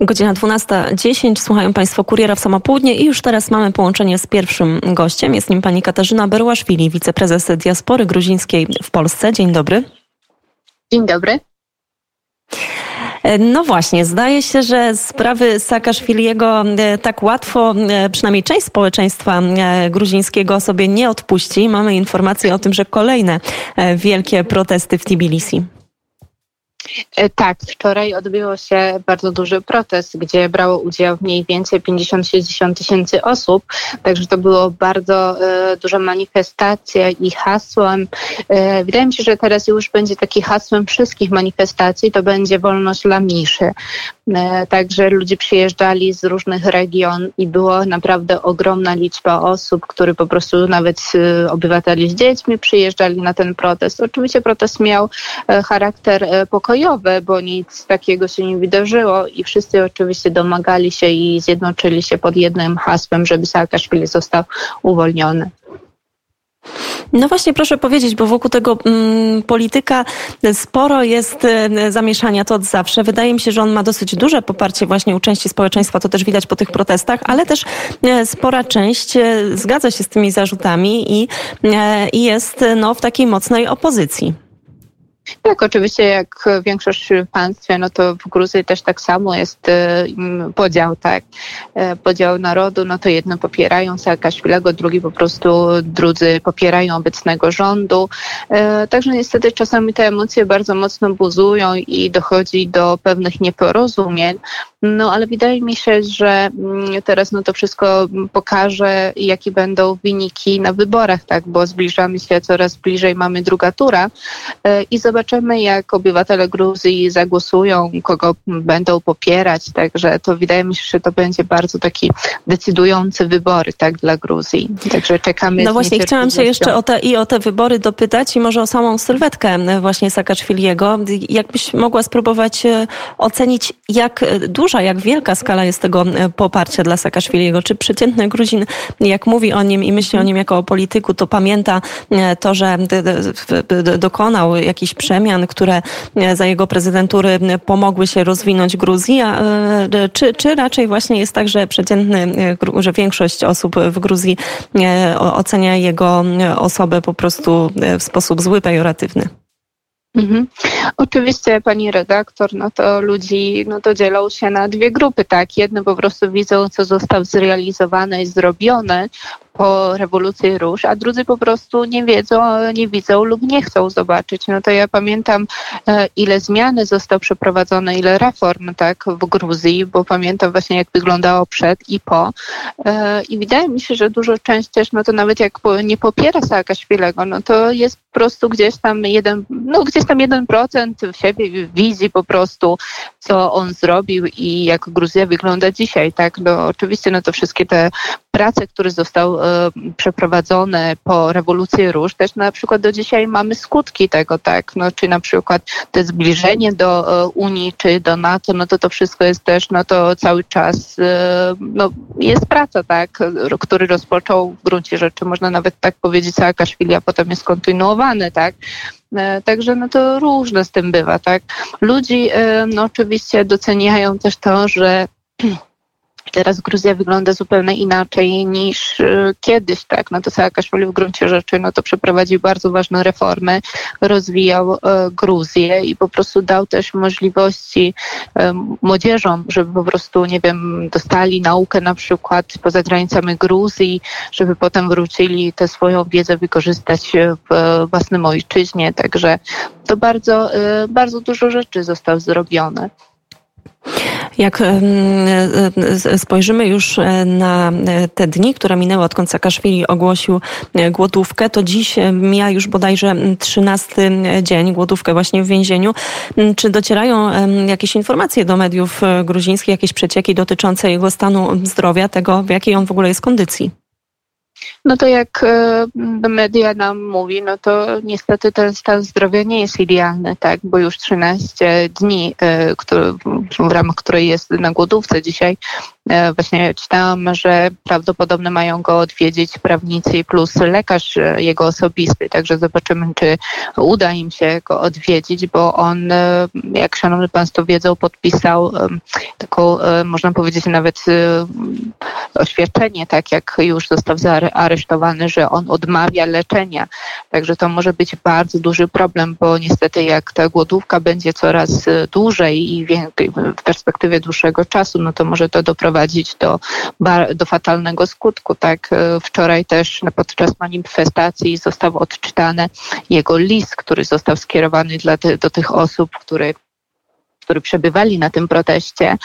Godzina 12.10. Słuchają Państwo Kuriera w Samopołudnie i już teraz mamy połączenie z pierwszym gościem. Jest nim pani Katarzyna Berłaszwili, wiceprezes diaspory gruzińskiej w Polsce. Dzień dobry. Dzień dobry. No właśnie, zdaje się, że sprawy Saakaszwiliego e, tak łatwo, e, przynajmniej część społeczeństwa e, gruzińskiego sobie nie odpuści. Mamy informacje o tym, że kolejne wielkie protesty w Tbilisi. E, tak, wczoraj odbyło się bardzo duży protest, gdzie brało udział mniej więcej 50-60 tysięcy osób, także to było bardzo e, duża manifestacja i hasłem, e, wydaje mi się, że teraz już będzie taki hasłem wszystkich manifestacji, to będzie wolność dla mniejszy. E, także ludzie przyjeżdżali z różnych region i było naprawdę ogromna liczba osób, które po prostu nawet e, obywateli z dziećmi przyjeżdżali na ten protest. Oczywiście protest miał e, charakter pokojowy, bo nic takiego się nie wydarzyło i wszyscy oczywiście domagali się i zjednoczyli się pod jednym hasłem, żeby Saakaszwili został uwolniony. No właśnie, proszę powiedzieć, bo wokół tego mm, polityka sporo jest e, zamieszania, to od zawsze. Wydaje mi się, że on ma dosyć duże poparcie właśnie u części społeczeństwa, to też widać po tych protestach, ale też e, spora część e, zgadza się z tymi zarzutami i, i jest no, w takiej mocnej opozycji. Tak, oczywiście jak większość w państwie, no to w Gruzji też tak samo jest e, podział, tak, e, podział narodu, no to jedno popierają Saakaszwilego, drugi po prostu, drudzy popierają obecnego rządu. E, także niestety czasami te emocje bardzo mocno buzują i dochodzi do pewnych nieporozumień, no ale wydaje mi się, że mm, teraz no to wszystko pokaże, jakie będą wyniki na wyborach, tak, bo zbliżamy się coraz bliżej, mamy druga tura i zobaczymy, zobaczymy, jak obywatele Gruzji zagłosują, kogo będą popierać. Także to wydaje mi się, że to będzie bardzo taki decydujący wybory tak, dla Gruzji. Także czekamy. No właśnie, chciałam się jeszcze o te, i o te wybory dopytać i może o samą sylwetkę właśnie Saakaszwiliego. Jakbyś mogła spróbować e, ocenić, jak duża, jak wielka skala jest tego e, poparcia dla Saakaszwiliego? Czy przeciętny Gruzin, jak mówi o nim i myśli o nim jako o polityku, to pamięta e, to, że dokonał jakiś przemian, które e, za jego prezydentury pomogły się rozwinąć Gruzji, a, e, czy, czy raczej właśnie jest tak, że przeciętny, e, że większość osób w Gruzji ocenia jego osobę po prostu w sposób zły, pejoratywny? Mhm. Oczywiście pani redaktor, no to ludzi, no to dzielą się na dwie grupy, tak? Jedne po prostu widzą, co zostało zrealizowane i zrobione, po rewolucji róż, a drudzy po prostu nie wiedzą, nie widzą lub nie chcą zobaczyć. No to ja pamiętam, e, ile zmiany zostało przeprowadzone, ile reform tak w Gruzji, bo pamiętam właśnie jak wyglądało przed i po. E, I wydaje mi się, że dużo część też, no to nawet jak nie popiera Saakaszwilego, no to jest po prostu gdzieś tam jeden, no gdzieś tam jeden procent w siebie wizji po prostu, co on zrobił i jak Gruzja wygląda dzisiaj, tak? No oczywiście, no to wszystkie te prace, które zostały e, przeprowadzone po rewolucji róż, też na przykład do dzisiaj mamy skutki tego, tak, no, czy na przykład to zbliżenie do e, Unii, czy do NATO, no to to wszystko jest też, no to cały czas, e, no, jest praca, tak, który rozpoczął w gruncie rzeczy, można nawet tak powiedzieć, Saakaszwili, a potem jest kontynuowany, tak, Także no to różne z tym bywa, tak. Ludzi no oczywiście doceniają też to, że Teraz Gruzja wygląda zupełnie inaczej niż y, kiedyś, tak? No to Saakaszwili w gruncie rzeczy, no to przeprowadził bardzo ważne reformy, rozwijał e, Gruzję i po prostu dał też możliwości e, młodzieżom, żeby po prostu, nie wiem, dostali naukę na przykład poza granicami Gruzji, żeby potem wrócili tę swoją wiedzę wykorzystać w własnym ojczyźnie. Także to bardzo, e, bardzo dużo rzeczy zostało zrobione. Jak e, e, spojrzymy już e, na te dni, które minęły, odkąd Saakaszwili ogłosił głodówkę, to dziś mija już bodajże 13 dzień, głodówkę właśnie w więzieniu. Czy docierają jakieś informacje do mediów gruzińskich, jakieś przecieki dotyczące jego stanu zdrowia, tego w jakiej on w ogóle jest kondycji? No to jak e, media nam mówi, no to niestety ten stan zdrowia nie jest idealny, tak, bo już 13 dni, e, w ramach której jest na głodówce dzisiaj, właśnie czytałam, że prawdopodobnie mają go odwiedzić prawnicy plus lekarz jego osobisty, także zobaczymy, czy uda im się go odwiedzić, bo on, jak szanowni państwo wiedzą, podpisał taką, można powiedzieć nawet oświadczenie, tak jak już został zaaresztowany, że on odmawia leczenia. Także to może być bardzo duży problem, bo niestety jak ta głodówka będzie coraz e, dłużej i w perspektywie dłuższego czasu, no to może to doprowadzić do, do fatalnego skutku. Tak e, wczoraj też podczas manifestacji został odczytany jego list, który został skierowany dla, do tych osób, które którzy przebywali na tym proteście.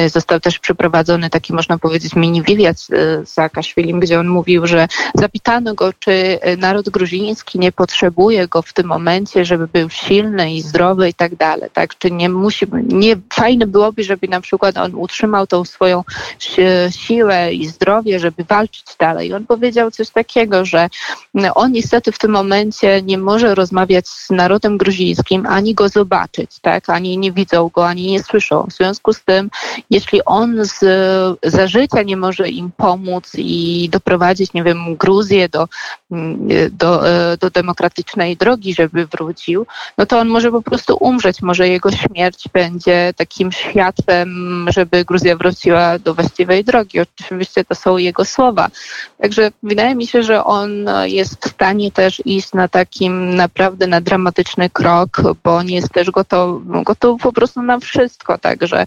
Y, został też przeprowadzony taki, można powiedzieć, mini wywiad z Saakaszwilim, gdzie on mówił, że zapytano go, czy y, naród gruziński nie potrzebuje go w tym momencie, żeby był silny i zdrowy i tak dalej. Tak? Czy nie musi, nie fajne byłoby, żeby na przykład on utrzymał tą swoją siłę i zdrowie, żeby walczyć dalej. I on powiedział coś takiego, że on niestety w tym momencie nie może rozmawiać z narodem gruzińskim, ani go zobaczyć, tak? ani nie widzą go ani nie słyszą. W związku z tym, jeśli on z, za życia nie może im pomóc i doprowadzić, nie wiem, Gruzję do, do, do demokratycznej drogi, żeby wrócił, no to on może po prostu umrzeć. Może jego śmierć będzie takim światłem, żeby Gruzja wróciła do właściwej drogi. Oczywiście to są jego słowa. Także wydaje mi się, że on jest w stanie też iść na takim naprawdę na dramatyczny krok, bo on jest też gotów, gotów po prostu na wszystko. Także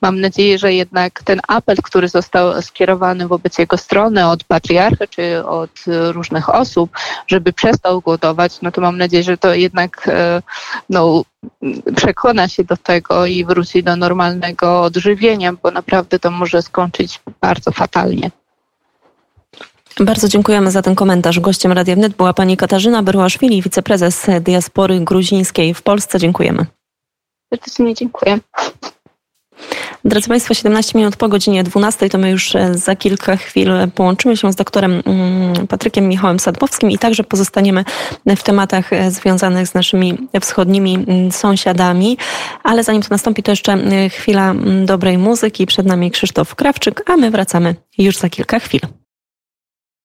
mam nadzieję, że jednak ten apel, który został skierowany wobec jego strony od patriarchy czy od różnych osób, żeby przestał głodować, no to mam nadzieję, że to jednak e, no, przekona się do tego i wróci do normalnego odżywienia, bo naprawdę to może skończyć bardzo fatalnie. Bardzo dziękujemy za ten komentarz. Gościem Radia Wnet była pani Katarzyna Berłaszwili, wiceprezes diaspory gruzińskiej w Polsce. Dziękujemy. Serdecznie dziękuję. Drodzy Państwo, 17 minut po godzinie 12 to my już e, za kilka chwil połączymy się z doktorem mm, Patrykiem Michałem Sadbowskim i także pozostaniemy w tematach e, związanych z naszymi wschodnimi mm, sąsiadami. Ale zanim to nastąpi, to jeszcze e, chwila mm, dobrej muzyki. Przed nami Krzysztof Krawczyk, a my wracamy już za kilka chwil.